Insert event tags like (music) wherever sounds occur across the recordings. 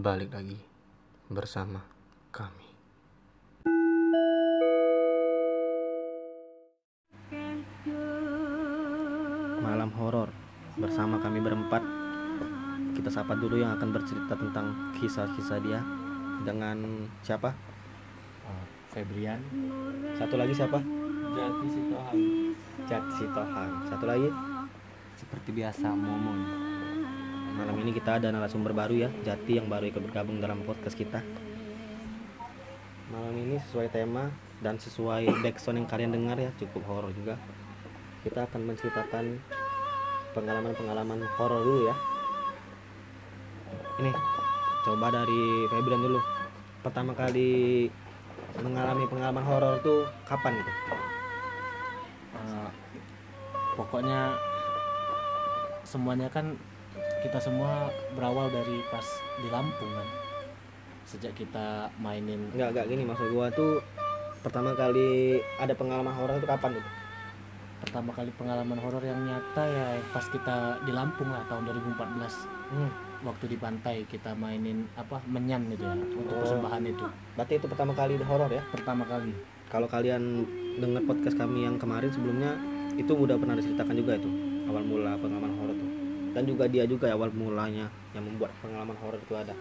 balik lagi bersama kami. Malam horor bersama kami berempat. Kita sapa dulu yang akan bercerita tentang kisah-kisah dia dengan siapa? Oh, Febrian Satu lagi siapa? Jati Sitohang Jat Sitohang. Satu lagi seperti biasa Momon malam ini kita ada narasumber baru ya Jati yang baru ikut bergabung dalam podcast kita. Malam ini sesuai tema dan sesuai backsound yang kalian dengar ya cukup horor juga. Kita akan menceritakan pengalaman-pengalaman horor dulu ya. Ini coba dari Febrian dulu. Pertama kali mengalami pengalaman horor tuh kapan gitu pokoknya semuanya kan kita semua berawal dari pas di Lampung kan? Sejak kita mainin enggak enggak gini maksud gua tuh pertama kali ada pengalaman horor itu kapan gitu pertama kali pengalaman horor yang nyata ya pas kita di Lampung lah tahun 2014 hmm. waktu di pantai kita mainin apa menyan itu ya untuk Oh. persembahan itu. Berarti itu pertama kali horor ya? Pertama kali. Kalau kalian dengar podcast kami yang kemarin sebelumnya itu udah pernah diceritakan juga itu awal mula pengalaman horor tuh dan juga dia juga ya awal mulanya yang membuat pengalaman horor itu ada.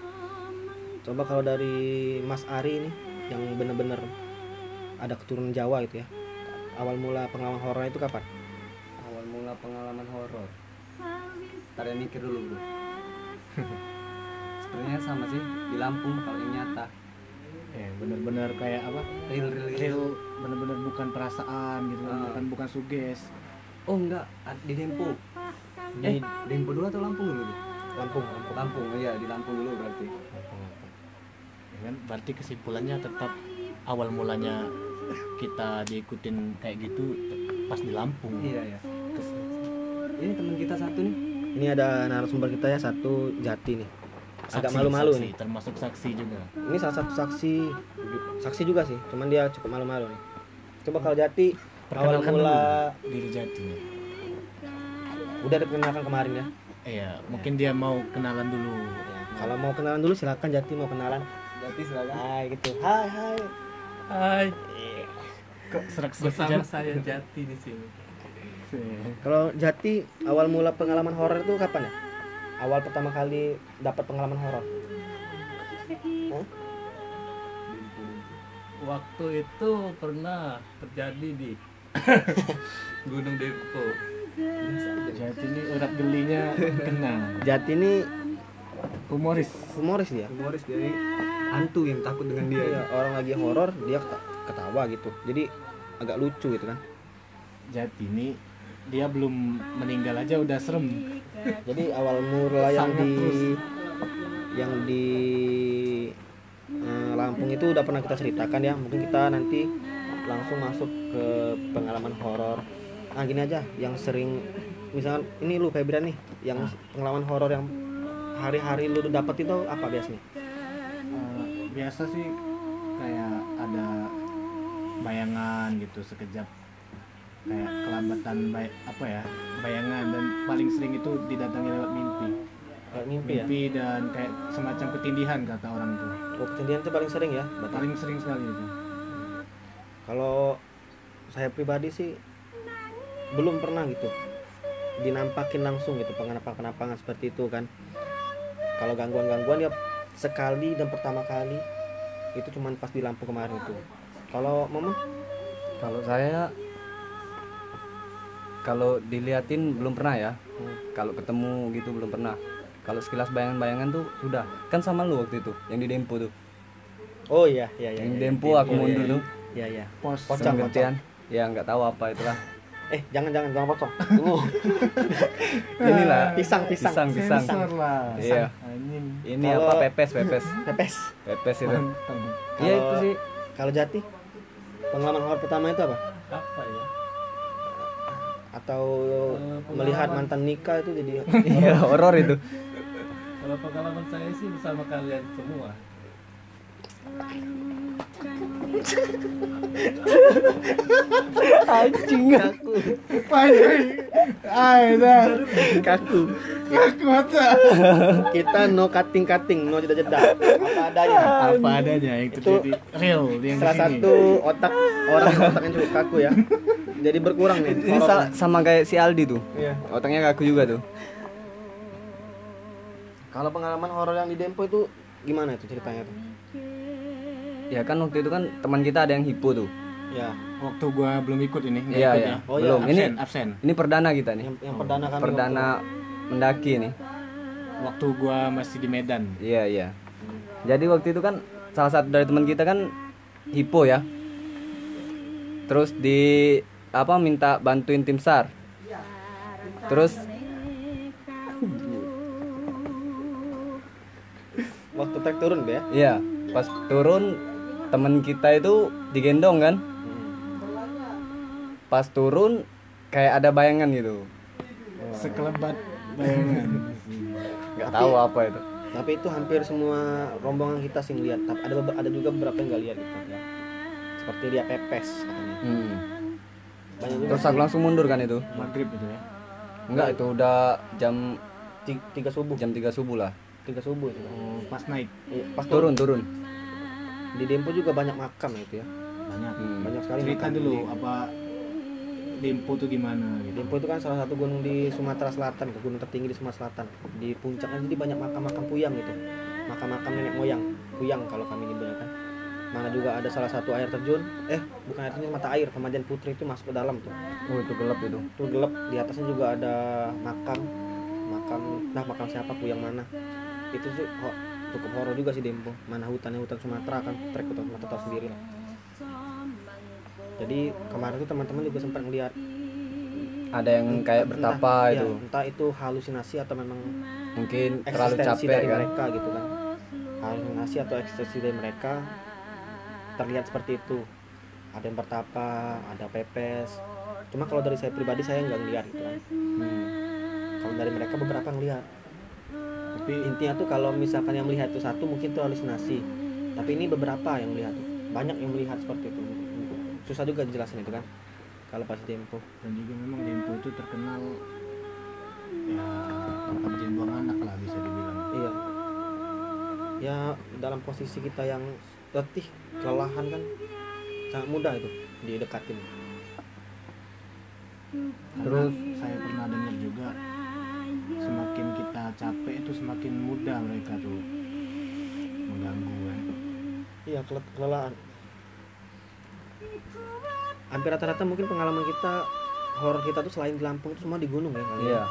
Coba kalau dari Mas Ari ini yang bener-bener ada keturunan Jawa itu ya. Awal mula pengalaman horor itu kapan? Awal mula pengalaman horor. Ntar ya mikir dulu bro sebenarnya sama sih di Lampung kalau yang nyata. Ya bener-bener kayak apa? Real real gitu. real bener-bener bukan perasaan gitu kan Ah. bukan bukan suges. Oh enggak di Dempo di eh. Dempo dulu atau Lampung dulu? Lampung Lampung. Lampung iya di Lampung dulu berarti. Ya kan? Berarti kesimpulannya tetap awal mulanya kita diikutin kayak gitu pas di Lampung. Iya ya Kes- ini teman kita satu nih. Ini ada narasumber kita ya satu Jati nih. Agak saksi- malu-malu saksi, nih. termasuk saksi juga. Ini salah satu saksi saksi juga sih cuman dia cukup malu-malu nih. Coba kalau Jati awal Perkenalkan mula dulu diri jati udah diperkenalkan kemarin ya iya mungkin dia mau kenalan dulu Ya, kalau mau kenalan dulu silakan Jati mau kenalan. Jati silakan Hai gitu. Hai hai. Hai kok serak bersama saya Jati di sini. Kalau Jati awal mula pengalaman horor itu kapan ya? Awal pertama kali dapat pengalaman horor. Hah? Waktu itu pernah terjadi di (laughs) Gunung Dempo. Jati ini urat gelinya kena Jati ini humoris humoris dia. humoris dari hantu yang takut dengan dia Iya, orang lagi horor dia keta- ketawa gitu. Jadi agak lucu gitu kan. jati ini dia belum meninggal aja udah serem Jadi awal mula yang di terus. yang di eh, Lampung itu udah pernah kita ceritakan ya. Mungkin kita nanti langsung masuk ke pengalaman horor. Nah gini aja, yang sering misalkan ini lu Febrian nih, yang pengalaman horor yang hari-hari lu dapet itu apa biasanya? Eh, biasa sih kayak ada bayangan gitu sekejap kayak kelambatan bay- apa ya bayangan dan paling sering itu didatangi lewat mimpi Kayak mimpi ya. mimpi dan kayak semacam ketindihan kata orang itu Oh, ketindihan itu paling sering ya. Berarti. paling sering sekali itu Kalau saya pribadi sih belum pernah gitu dinampakin langsung gitu penampangan-penampangan seperti itu kan. Kalau gangguan-gangguan ya sekali dan pertama kali itu cuman pas di Lampung kemarin itu. Kalau Momon kalau saya kalau diliatin belum pernah ya Hmm. kalau ketemu gitu belum pernah kalau sekilas bayangan-bayangan tuh sudah kan sama lu waktu itu yang di Dempo tuh Oh iya iya iya. yang iya, Dempo iya, aku iya, mundur iya, tuh Iya iya. pos Pocong, gantian ya nggak tahu apa itulah Eh jangan jangan jangan pocong. (laughs) Tunggu. (laughs) inilah pisang pisang. pisang pisang Sensor lah Iya. ini Kalau- apa pepes pepes Pepes. pepes itu iya itu sih Kalau Jati pengalaman horor pertama itu apa? Apa ya? Atau pengalaman- melihat mantan nikah itu jadi (laughs) iya horor itu Kalau pengalaman saya sih bersama kalian semua. Anjing. Kaku. Ay, kaku. Aku mata. kita no cutting cutting no jeda jeda apa adanya. Apa adanya yang terjadi. Real yang salah satu otak orang otak yang cukup kaku ya. Jadi berkurang nih ini sa- sama kayak si Aldi tuh. Iya. otaknya kaku juga tuh. Kalau pengalaman horor yang di Dempo itu gimana itu ceritanya tuh ya kan waktu itu kan teman kita ada yang hipo tuh ya Waktu gua belum ikut ini, nggak Iya, ikut iya. ya. Oh, iya, belum ini Absen, absen. ini perdana kita nih yang, yang perdana kami perdana mendaki nih Waktu gua masih di Medan. Iya iya. Jadi waktu itu kan salah satu dari teman kita kan hipo ya. Terus di apa minta bantuin tim sar. Terus waktu trek turun Be, ya iya pas turun teman kita itu digendong kan. Pas turun kayak ada bayangan gitu. Sekelebat bayangan. Nggak tahu apa itu. tapi itu hampir semua rombongan kita sih ngeliat tapi ada ada juga beberapa yang nggak lihat gitu ya seperti dia pepes katanya Hmm. banyak Terus aku langsung mundur kan itu. Maghrib itu ya. Enggak itu udah jam Ti- tiga subuh jam 3 subuh lah. tiga subuh itu Oh, pas naik Iya, pas Turun turun. Di Dempo juga banyak makam itu ya banyak. Hmm. banyak sekali Cerita makam dulu apa Dempo tuh gimana gitu. Dempo itu kan salah satu gunung di Sumatera Selatan, itu gunung tertinggi di Sumatera Selatan. Di puncaknya jadi banyak makam-makam puyang gitu. Makam-makam nenek moyang, puyang kalau kami nyebutnya kan. Mana juga ada salah satu air terjun, eh bukan air terjun, mata air Pemajan Putri itu masuk ke dalam tuh. Oh itu gelap itu. Itu gelap, di atasnya juga ada makam, makam, nah makam siapa puyang mana. Itu sih ho- cukup horor juga sih Dempo. Mana hutannya hutan Sumatera kan, trek hutan Sumatera tahu sendiri lah. Jadi kemarin tuh teman-teman juga sempat ngeliat Ada yang kayak entah- bertapa ya, itu. entah itu halusinasi atau memang Mungkin terlalu capek dari kan. mereka gitu kan halusinasi atau eksistensi dari mereka terlihat seperti itu ada yang bertapa ada pepes cuma kalau dari saya pribadi saya nggak ngeliat gitu kan Hmm. kalau dari mereka beberapa ngeliat Tapi intinya tuh kalau misalkan yang melihat itu satu mungkin itu halusinasi tapi ini beberapa yang melihat tuh banyak yang melihat seperti itu susah juga jelasin itu kan kalau pas tempo dan juga memang Dempo itu terkenal ya tempat jin buang anak lah bisa dibilang. Iya. Ya dalam posisi kita yang letih, kelelahan kan sangat mudah itu didekatin. Terus saya pernah dengar juga semakin kita capek itu semakin mudah mereka tuh mengganggu kan. Iya, kele- kelelahan. Hampir rata-rata mungkin pengalaman kita horor kita tuh selain di Lampung itu semua di gunung ya kali. Iya.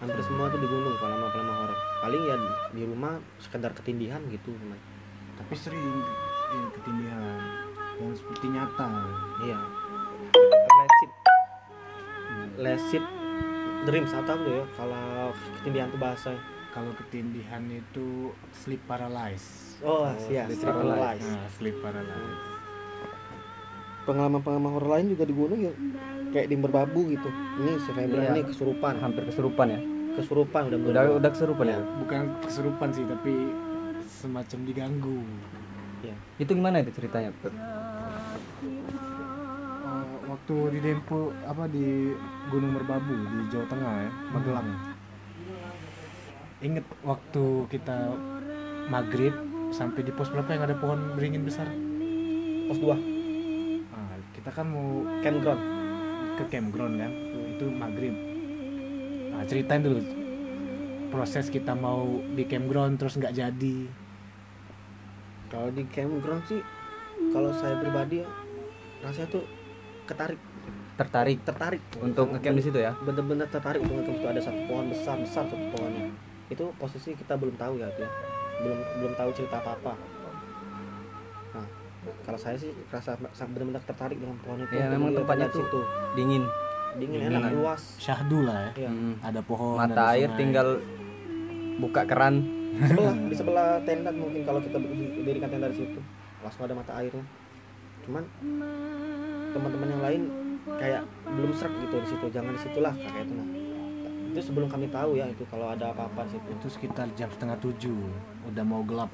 Hampir semua tuh di gunung pengalaman-pengalaman horor. Paling ya di rumah sekedar ketindihan gitu cuman. Tapi sering ya, ketindihan yang seperti nyata. Iya. Lucid. Lucid dreams atau apa tuh ya kalau ketindihan tuh bahasa. Kalau ketindihan itu sleep paralysis. Oh, iya, sleep sleep paralysis. paralysis. Nah, sleep paralysis. pengalaman-pengalaman horor lain juga di gunung ya kayak di merbabu gitu ini si Febra Iya. ini kesurupan Hampir kesurupan ya. kesurupan udah Udah udah kesurupan ya. Bukan kesurupan sih, tapi semacam diganggu. ya Itu gimana itu ceritanya? Waktu di Dempo apa di Gunung Merbabu di Jawa Tengah ya, Magelang. Ingat waktu kita maghrib sampai di pos berapa yang ada pohon beringin besar? pos 2 Ah, kita kan mau campground ke campground kan, itu maghrib. Nah, ceritain dulu proses kita mau di campground terus nggak jadi. kalau di campground sih kalau saya pribadi ya rasanya tuh ketarik Tertarik tertarik untuk ngecamp di situ ya. bener-bener tertarik untuk ngecamp itu ada satu pohon besar besar satu pohonnya itu posisi kita belum tahu ya itu ya belum belum tahu cerita apa apa nah kalau saya sih rasa sangat benar-benar tertarik dengan pohon itu Iya, untuk memang tempatnya tuh situ Dingin. dingin Dingin. enak luas Syahdu lah ya. ya Hmm. Ada pohon. Mata ada air sungai. tinggal buka keran. sebelah di sebelah tenda mungkin kalau kita dirikan tenda di situ langsung ada mata airnya cuman teman-teman yang lain kayak belum serak gitu di situ jangan di situlah kayak itu nah itu sebelum kami tahu ya itu kalau ada apa-apa situ itu sekitar jam setengah tujuh udah mau gelap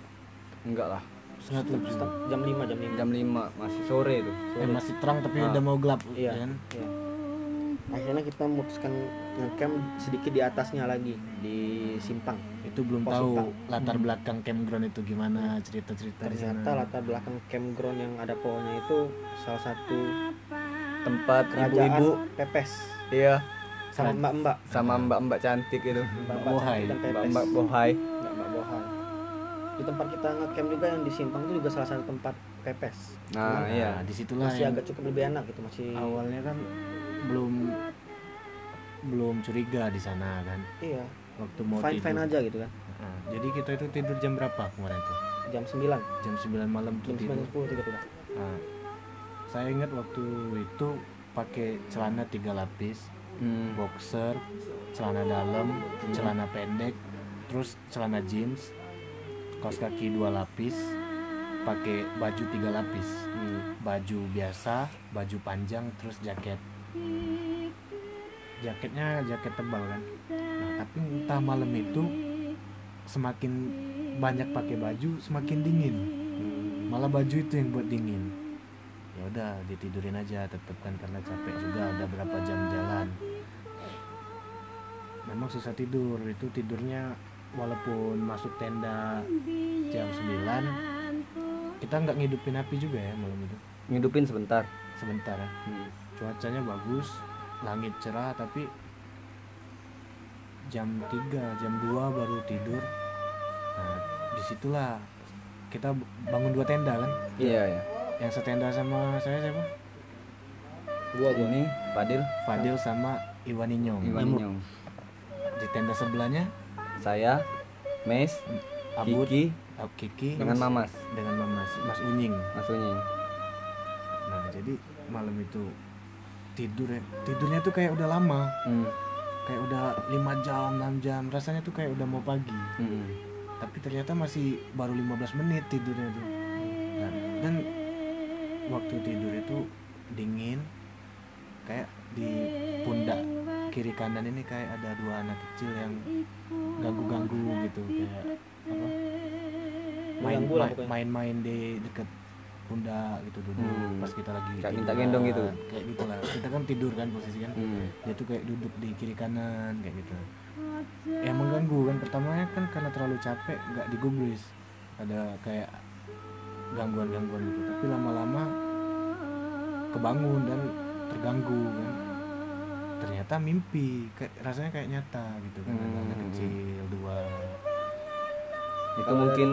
Enggak lah. setengah tujuh jam 5 jam 5 jam 5 masih sore itu eh, masih terang tapi Ah. udah mau gelap Iya. kan Iya. akhirnya kita memutuskan ngecamp sedikit di atasnya lagi di simpang itu belum Pos tahu latar belakang campground itu gimana cerita-cerita di ternyata sana. latar belakang campground yang ada pohonnya itu salah satu tempat ibu-ibu. Pepes. Iya. Sama mbak-mbak sama mbak-mbak cantik itu. Mbak-mbak Bohai. mbak-mbak bohai. Mbak-mbak bohai. Di tempat kita ngecamp juga yang di simpang itu juga salah satu tempat pepes. Nah Cuman iya. Nah, di situlah masih yang agak cukup lebih enak gitu masih awalnya kan belum belum curiga di sana kan. Iya waktu mau fine fine tidur. aja gitu kan. Nah, jadi kita itu tidur jam berapa kemarin tuh? Jam 9 jam 9 malam tuh jam tidur. 9 10 tidur udah Nah, saya ingat waktu itu pakai celana tiga lapis Hmm. boxer celana dalam celana pendek terus celana jeans kaos kaki dua lapis pakai baju tiga lapis. Hmm. baju biasa baju panjang terus jaket. Jaketnya jaket tebal kan tapi entah malam itu semakin banyak pakai baju semakin dingin. Malah baju itu yang buat dingin. Ya udah ditidurin aja tetep kan karena capek. Juga ada berapa jam jalan. Memang susah tidur. Itu tidurnya walaupun masuk tenda jam 9 kita nggak ngidupin api juga ya malam itu. Ngidupin sebentar. Sebentar ya. Hmm. cuacanya bagus langit cerah tapi jam 3 jam 2 baru tidur. Nah di situlah kita bangun dua tenda kan? Iya ya yang setenda sama saya siapa? Gua gua. Fadil. Fadil sama Iwan Inyong. Iwan Inyong. Di tenda sebelahnya? Saya Mes Abud Kiki Ab- Kiki dengan Mamas. dengan Mamas Mas Unying. Mas Unying. Nah jadi malam itu tidur ya. Tidurnya tuh kayak udah lama. Hmm. Kayak udah lima jam 6 jam rasanya tuh kayak udah mau pagi Hmm. tapi ternyata masih baru 15 menit tidurnya tuh dan, dan waktu tidur itu dingin kayak di pundak kiri kanan ini kayak ada dua anak kecil yang ganggu-ganggu gitu kayak apa main lah main- pokoknya. main-main di deket pundak gitu duduk Hmm. pas kita lagi Kayak minta gendong gitu. kayak gitulah. Kita kan tidur kan posisi kan. Hmm. dia tuh kayak duduk di kiri kanan kayak gitu. Yang mengganggu kan. Pertamanya kan karena terlalu capek nggak digubris. Ada kayak gangguan-gangguan gitu. Tapi lama-lama kebangun dan terganggu kan. Ternyata mimpi kayak rasanya kayak nyata gitu kan. Ada anak Hmm. kecil dua. Itu mungkin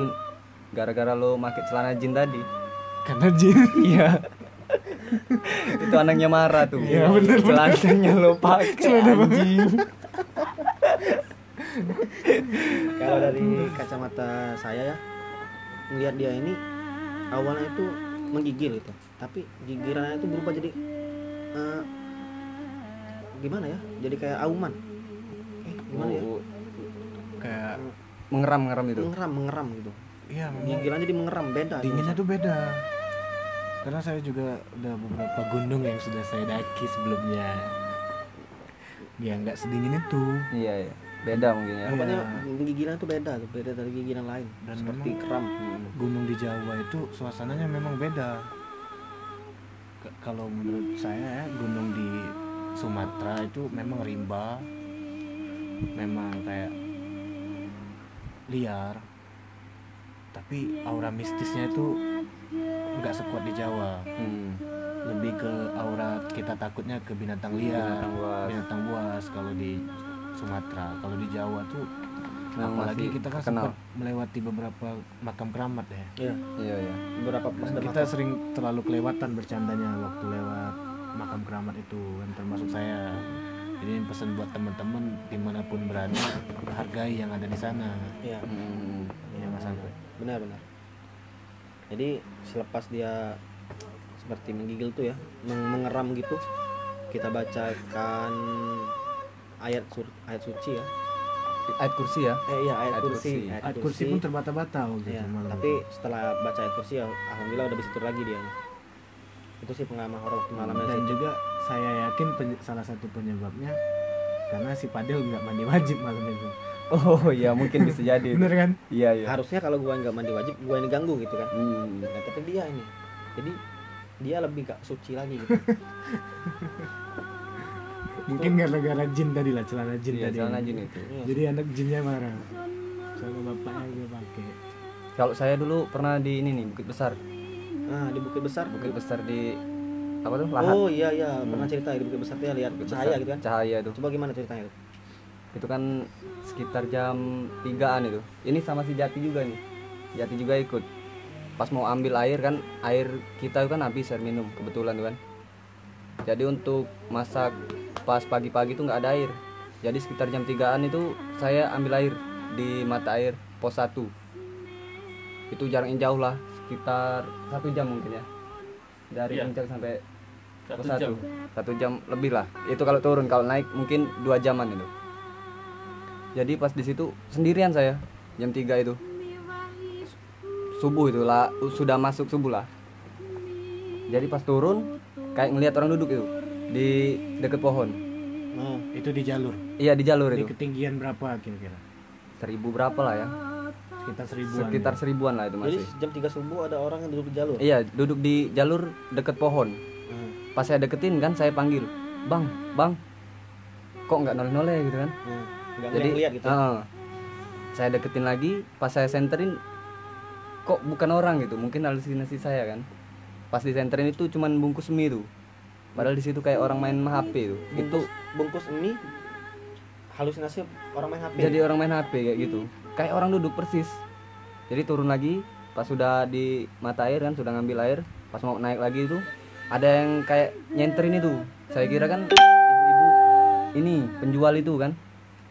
gara-gara lo pakai celana jin tadi karena jin iya. Itu anaknya marah tuh. Iya, bener, celananya lo pakai anjing. Kalau dari kacamata saya ya melihat dia ini awalnya itu menggigil itu tapi gigirannya itu berubah jadi eh, gimana ya? Jadi kayak auman. Eh gimana ya? Oh, kayak mengeram mengeram itu mengeram mengeram gitu iya memang. Gigiran jadi mengeram beda dinginnya tuh beda. Karena saya juga udah beberapa gunung yang sudah saya daki sebelumnya. Ya nggak sedingin itu. Iya iya. Beda mungkin ya. Pokoknya gigiran tuh beda beda dari gigiran lain. Dan seperti keram gunung di Jawa itu suasananya memang beda. K- kalau menurut saya ya, gunung di Sumatera itu memang rimba. Memang kayak liar tapi aura mistisnya itu nggak sekuat di Jawa Hmm. lebih ke aura kita takutnya ke binatang liar Binatang buas. binatang buas kalau di Sumatera kalau di Jawa tuh Memang apalagi kita kan terkenal. sempat melewati beberapa makam keramat ya ya iya iya beberapa ada kita sering terlalu kelewatan bercandanya waktu lewat makam keramat itu kan termasuk saya jadi ini pesan buat teman-teman di mana pun berada hargai yang ada di sana. Ya Hmm. ya mas Andre benar benar. Jadi selepas dia seperti menggigil tuh ya meng- mengeram gitu kita bacakan ayat sur ayat suci ya. Ayat kursi ya? Eh iya ayat, Ayat kursi. kursi. Ayat kursi pun terbata-bata Iya, tapi setelah baca ayat kursi ya alhamdulillah udah bisa tidur lagi dia itu sih pengalaman horor waktu malamnya dan sih. juga saya yakin penye- salah satu penyebabnya karena si Padel nggak mandi wajib malam itu. Oh iya mungkin bisa (laughs) jadi. Bener kan? Iya iya. Harusnya kalau gua nggak mandi wajib gua yang diganggu gitu kan. Hmm. nah tapi dia ini. Jadi dia lebih gak suci lagi gitu. (laughs) Mungkin gara-gara jin tadi lah celana jin Iya, tadi. celana jin itu. Iya. jadi anak jinnya marah. Sama bapaknya gue pakai. Kalau saya dulu pernah di ini nih Bukit Besar. Nah di bukit besar Bukit Besar di apa tuh? Lahat. oh iya iya pernah cerita di bukit besar dia lihat cahaya gitu kan Cahaya itu. coba gimana ceritanya tuh Itu kan sekitar jam 3-an itu. Ini sama si Jati juga nih. Jati juga ikut. Pas mau ambil air kan, air kita kan habis air minum kebetulan tuh kan. Jadi untuk masak pas pagi-pagi tuh nggak ada air. Jadi sekitar jam 3-an itu saya ambil air di mata air pos 1 itu jaraknya jauh lah sekitar satu jam mungkin ya. Dari Iya. puncak sampai Satu pos jam. 1 satu jam lebih lah. Itu kalau turun kalau naik mungkin dua jaman itu. Jadi pas di situ sendirian saya jam 3 itu. Subuh itu lah sudah masuk subuh lah. Jadi pas turun kayak ngelihat orang duduk itu di deket pohon. Nah itu di jalur? Iya di jalur di itu. ketinggian berapa kira-kira? Seribu berapa lah ya sekitar seribuan. Sekitar ya? seribuan lah itu jadi masih. jam 3 subuh ada orang yang duduk di jalur? Iya duduk di jalur deket pohon. Nah, pas saya deketin kan saya panggil bang bang kok nggak noleh noleh gitu kan. Nah. nggak jadi lihat gitu? ah, saya deketin lagi pas saya senterin kok bukan orang gitu? Mungkin halusinasi saya kan. Pas disenterin itu cuman bungkus mie tuh. Padahal di situ kayak orang main HP tuh. Itu bungkus, bungkus mie halusinasi orang main HP jadi orang main HP kayak gitu kayak orang duduk persis. Jadi turun lagi pas sudah di mata air kan sudah ngambil air pas mau naik lagi itu ada yang kayak nyenterin itu saya kira kan ibu-ibu ini penjual itu kan.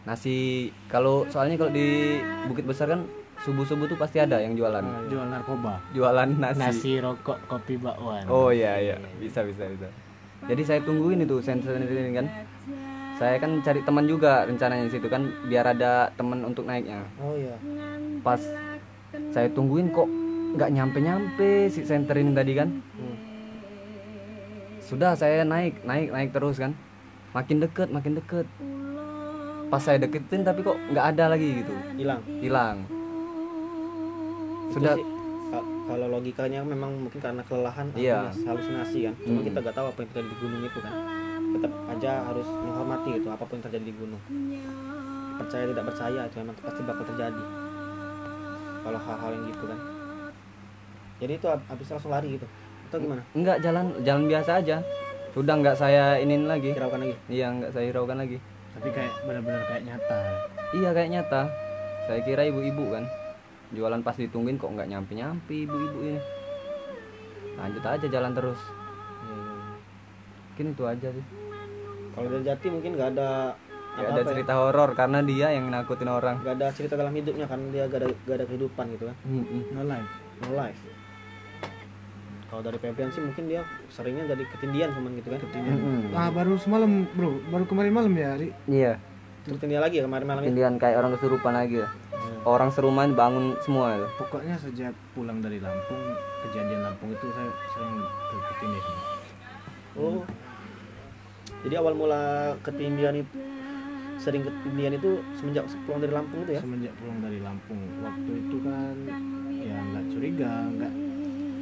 Nasi kalau soalnya kalau di Bukit Besar kan subuh subuh tuh pasti ada yang jualan. Ah, jual narkoba. Jualan nasi, nasi rokok kopi bakwan. Oh iya iya. Bisa bisa bisa. Jadi saya tungguin itu sensor ini kan saya kan cari teman juga rencananya di situ kan biar ada teman untuk naiknya. Oh iya. Pas saya tungguin kok nggak nyampe nyampe si center ini tadi kan. Hmm. sudah saya naik naik naik terus kan. Makin deket makin deket. Pas saya deketin tapi kok nggak ada lagi gitu. Hilang? Hilang. Sudah. sih, kalau logikanya memang mungkin karena kelelahan Iya. halusinasi- halusinasi kan. Cuma Hmm. kita nggak tahu apa yang terjadi di gunung itu kan tetap aja harus menghormati gitu apa pun yang terjadi di gunung. Percaya tidak percaya itu memang pasti bakal terjadi. Kalau hal-hal yang gitu kan. Jadi itu hab- habis langsung lari gitu. Atau gimana? Nggak jalan jalan biasa aja. Sudah nggak saya inin lagi. Hiraukan lagi? Iya nggak saya hiraukan lagi. Tapi kayak benar-benar kayak nyata. Iya kayak nyata. Saya kira ibu-ibu kan. Jualan pas ditungguin kok nggak nyampe nyampe ibu-ibu ini. Lanjut aja jalan terus. Hmm. mungkin itu aja sih kalau dari jati mungkin nggak ada Gak ada ya. cerita horor karena dia yang nakutin orang. nggak ada cerita dalam hidupnya karena dia gak ada gak ada kehidupan gitu kan. No life. No life. Kalau dari Febrian sih mungkin dia seringnya jadi ketindian cuman gitu kan. Mm-mm. ah baru semalam bro. Baru kemarin malam ya hari Iya. ketindian lagi ya kemarin malam ini Kemudian kayak orang kesurupan lagi ya. Orang seruman bangun semua itu. pokoknya sejak pulang dari Lampung kejadian Lampung itu saya sering ke ketindihan oh jadi awal mula ketindian itu sering ketindian itu semenjak pulang dari Lampung itu ya? Semenjak pulang dari Lampung. Waktu itu kan ya nggak curiga nggak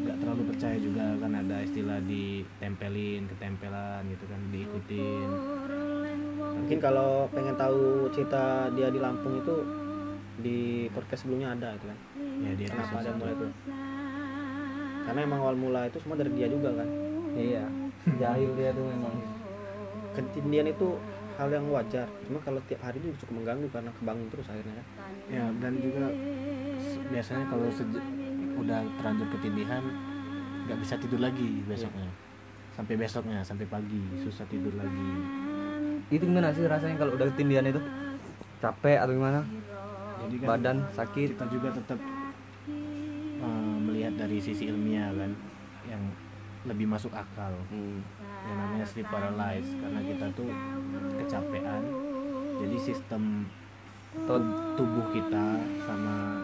nggak terlalu percaya juga kan ada istilah ditempelin ketempelan gitu kan diikutin. Mungkin kalau pengen tahu cerita dia di Lampung itu di podcast sebelumnya ada itu kan? Ya dia kenapa ada mulai itu? Karena emang awal mula itu semua dari dia juga kan? Iya. Jahil dia tuh memang. Ketindian itu hal yang wajar cuma kalau tiap hari itu cukup mengganggu karena kebangun terus akhirnya kan ya dan juga biasanya kalau udah terlanjur ketindihan nggak bisa tidur lagi besoknya sampai besoknya sampai pagi susah tidur lagi Itu gimana sih rasanya kalau udah ketindian itu? Capek atau gimana? jadi kan Badan sakit. kita juga tetap uh, melihat dari sisi ilmiah kan yang lebih masuk akal. Hmm. yang namanya sleep paralysis karena kita tuh kecapean. Jadi sistem tubuh kita sama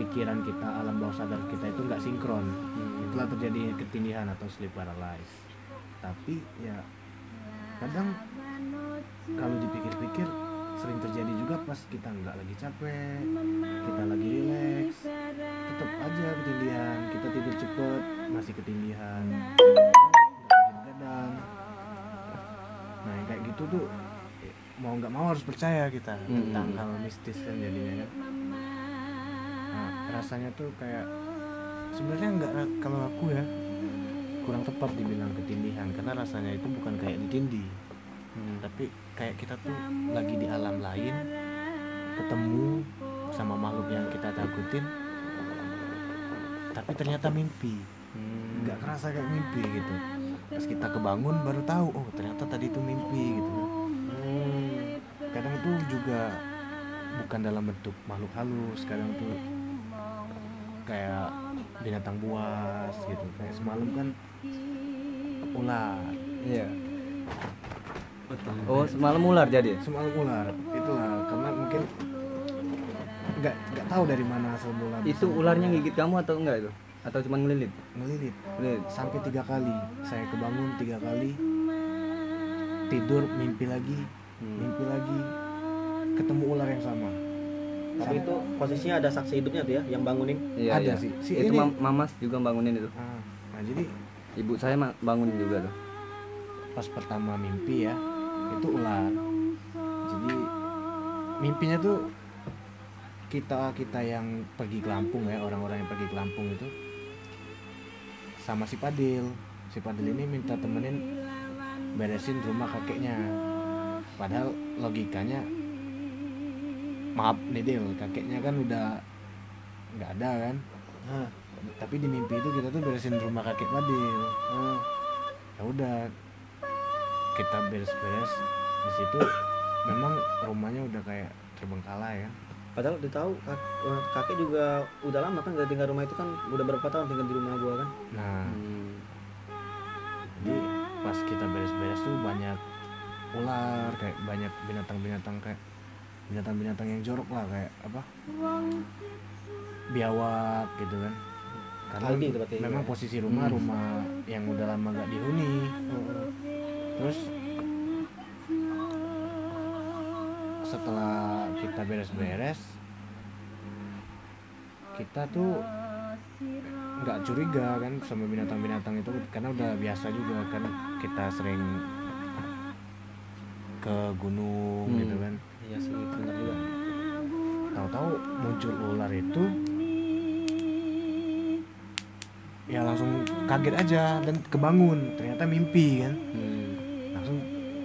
pikiran kita alam bawah sadar kita itu nggak sinkron. Hmm. itulah terjadi ketindihan atau sleep paralysis tapi ya kadang kalau dipikir-pikir sering terjadi juga pas kita nggak lagi capek kita lagi rileks aja ketindihan kita tidur cepet masih ketindihan begadang nah kayak gitu tuh mau nggak mau harus percaya kita Hmm. tentang hal mistis kan jadinya kan. Nah, rasanya tuh kayak sebenarnya nggak kalau aku ya kurang tepat dibilang ketindihan. Karena rasanya itu bukan kayak ditindih. Hmm, tapi kayak kita tuh lagi di alam lain ketemu sama makhluk yang kita takutin tapi ternyata mimpi Hmm. nggak kerasa kayak mimpi gitu pas kita kebangun baru tahu oh ternyata tadi itu mimpi gitu Hmm. kadang itu juga bukan dalam bentuk makhluk halus kadang tuh kayak binatang buas gitu kayak semalam kan ular Iya. Oh, semalam ular jadi. semalam ular itulah karena mungkin nggak nggak tahu dari mana asal mula bisa Itu ularnya gigit kamu atau enggak itu? Atau cuma ngelilit? ngelilit Ngelilit. sampai tiga kali saya kebangun tiga kali tidur mimpi lagi Hmm. mimpi lagi ketemu ular yang sama Tapi itu posisinya ada saksi hidupnya tuh ya yang bangunin. Iya, Ada iya. sih. Si itu ini- mam- mamas juga bangunin itu. nah, nah jadi Ibu saya bangunin juga tuh. pas pertama mimpi ya itu ular jadi mimpinya tuh kita kita yang pergi ke Lampung ya orang-orang yang pergi ke Lampung itu. Sama si Padil si Padil ini minta temenin beresin rumah kakeknya. Padahal logikanya maaf nih Dil kakeknya kan udah nggak ada kan? Nah, tapi di mimpi itu kita tuh beresin rumah kakek Padil ya udah kita beres-beres. Di situ memang rumahnya udah kayak terbengkalai ya Padahal udah tahu kak- eh, kakek juga udah lama kan gak tinggal rumah itu kan udah berapa tahun tinggal di rumah gua kan. nah Hmm. jadi pas kita beres-beres tuh banyak ular kayak banyak binatang-binatang kayak binatang-binatang yang jorok lah kayak apa biawak gitu kan karena Aldi berarti. memang posisi rumah Hmm. rumah yang udah lama gak dihuni terus setelah kita beres-beres kita tuh nggak curiga kan sama binatang-binatang itu karena udah biasa juga kan kita sering ke gunung Hmm. gitu kan Iya sih benar juga. tahu-tahu muncul ular itu ya langsung kaget aja dan kebangun ternyata mimpi kan Hmm. langsung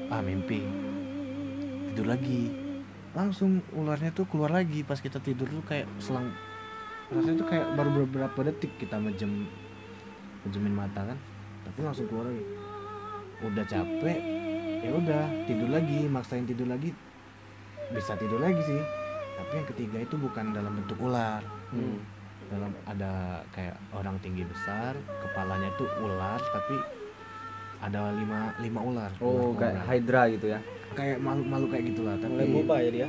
ah mimpi tidur lagi langsung ularnya tuh keluar lagi pas kita tidur tuh kayak selang. Rasanya tuh kayak baru beberapa detik kita mejem mejemin mata kan. Tapi langsung keluar lagi. Udah capek ya udah tidur lagi maksain tidur lagi. Bisa tidur lagi sih. Tapi yang ketiga itu bukan dalam bentuk ular. Hmm. dalam ada kayak orang tinggi besar kepalanya tuh ular tapi ada lima lima ular Oh, Ular kayak kobra. Hydra gitu ya. kayak makhluk-makhluk kayak gitulah tapi Mulai mubah ya dia.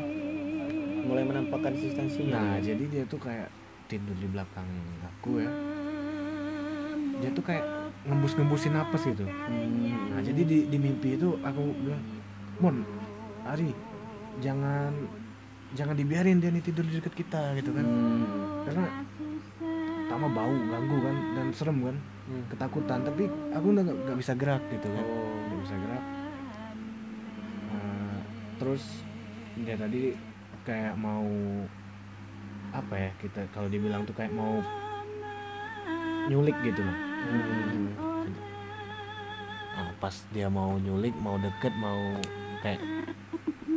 Mulai menampakkan eksistensinya. nah jadi dia tuh kayak tidur di belakang aku ya dia tuh kayak ngembus-ngembusin napas gitu Hmm. nah jadi di, di mimpi itu aku bilang Mon Ari jangan jangan dibiarin dia nih tidur di dekat kita gitu kan Hmm. karena pertama bau ganggu kan dan serem kan Hmm. ketakutan tapi aku udah nggak nggak bisa gerak gitu kan Oh. nggak bisa gerak Nah, terus dia tadi kayak mau apa ya kita kalau dibilang tuh kayak mau nyulik gitu loh Hmm. Nah, pas dia mau nyulik mau deket mau kayak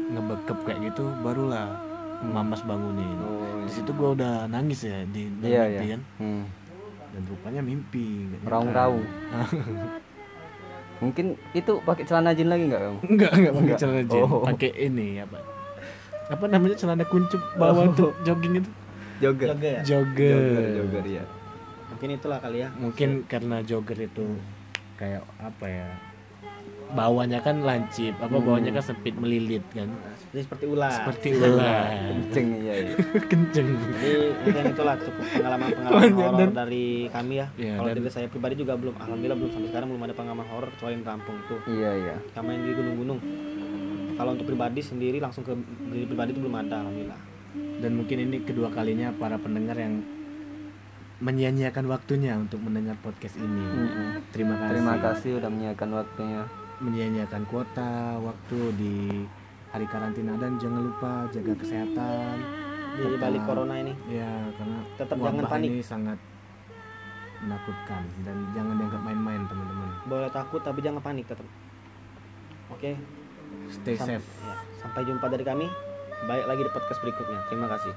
ngebekep kayak gitu barulah mamas bangunin Oh, di situ gua udah nangis ya di dalam Iya, mimpi iya. kan Hmm. Dan rupanya mimpi nggak. Raung-raung. (laughs) Mungkin itu pakai celana jin lagi nggak kamu? enggak enggak pakai celana jin Oh. pakai ini apa apa namanya celana kuncup bawah Oh. untuk jogging itu Jogger. Lega ya. jogger, Jogger, jogger ya. Mungkin itulah kali ya. mungkin karena jogger itu kayak apa ya bawahnya kan lancip apa Hmm. bawahnya kan sempit melilit kan seperti seperti ular. seperti ular (laughs) Kenceng iya. iya. kenceng Jadi mungkin itulah cukup pengalaman-pengalaman (laughs) Banyak, horor dari kami ya. Iya, Kalau dari saya pribadi juga belum, alhamdulillah belum sampai sekarang belum ada pengalaman horor kecuali di kampung itu. Iya iya. Kami yang di gunung-gunung. kalau untuk pribadi sendiri langsung ke diri pribadi itu belum ada alhamdulillah dan mungkin ini kedua kalinya para pendengar yang menyia-nyiakan waktunya untuk mendengar podcast ini. Mm-mm. Terima kasih. Terima kasih udah menyiapkan waktunya. Menyia-nyiakan kuota waktu di hari karantina dan jangan lupa jaga kesehatan. di Tetap- balik corona ini Ya, karena Tetap jangan panik. ini sangat menakutkan dan jangan dianggap main-main teman-teman. boleh takut tapi jangan panik tetap oke Stay Sam- safe. ya, sampai jumpa dari kami baik lagi di podcast berikutnya terima kasih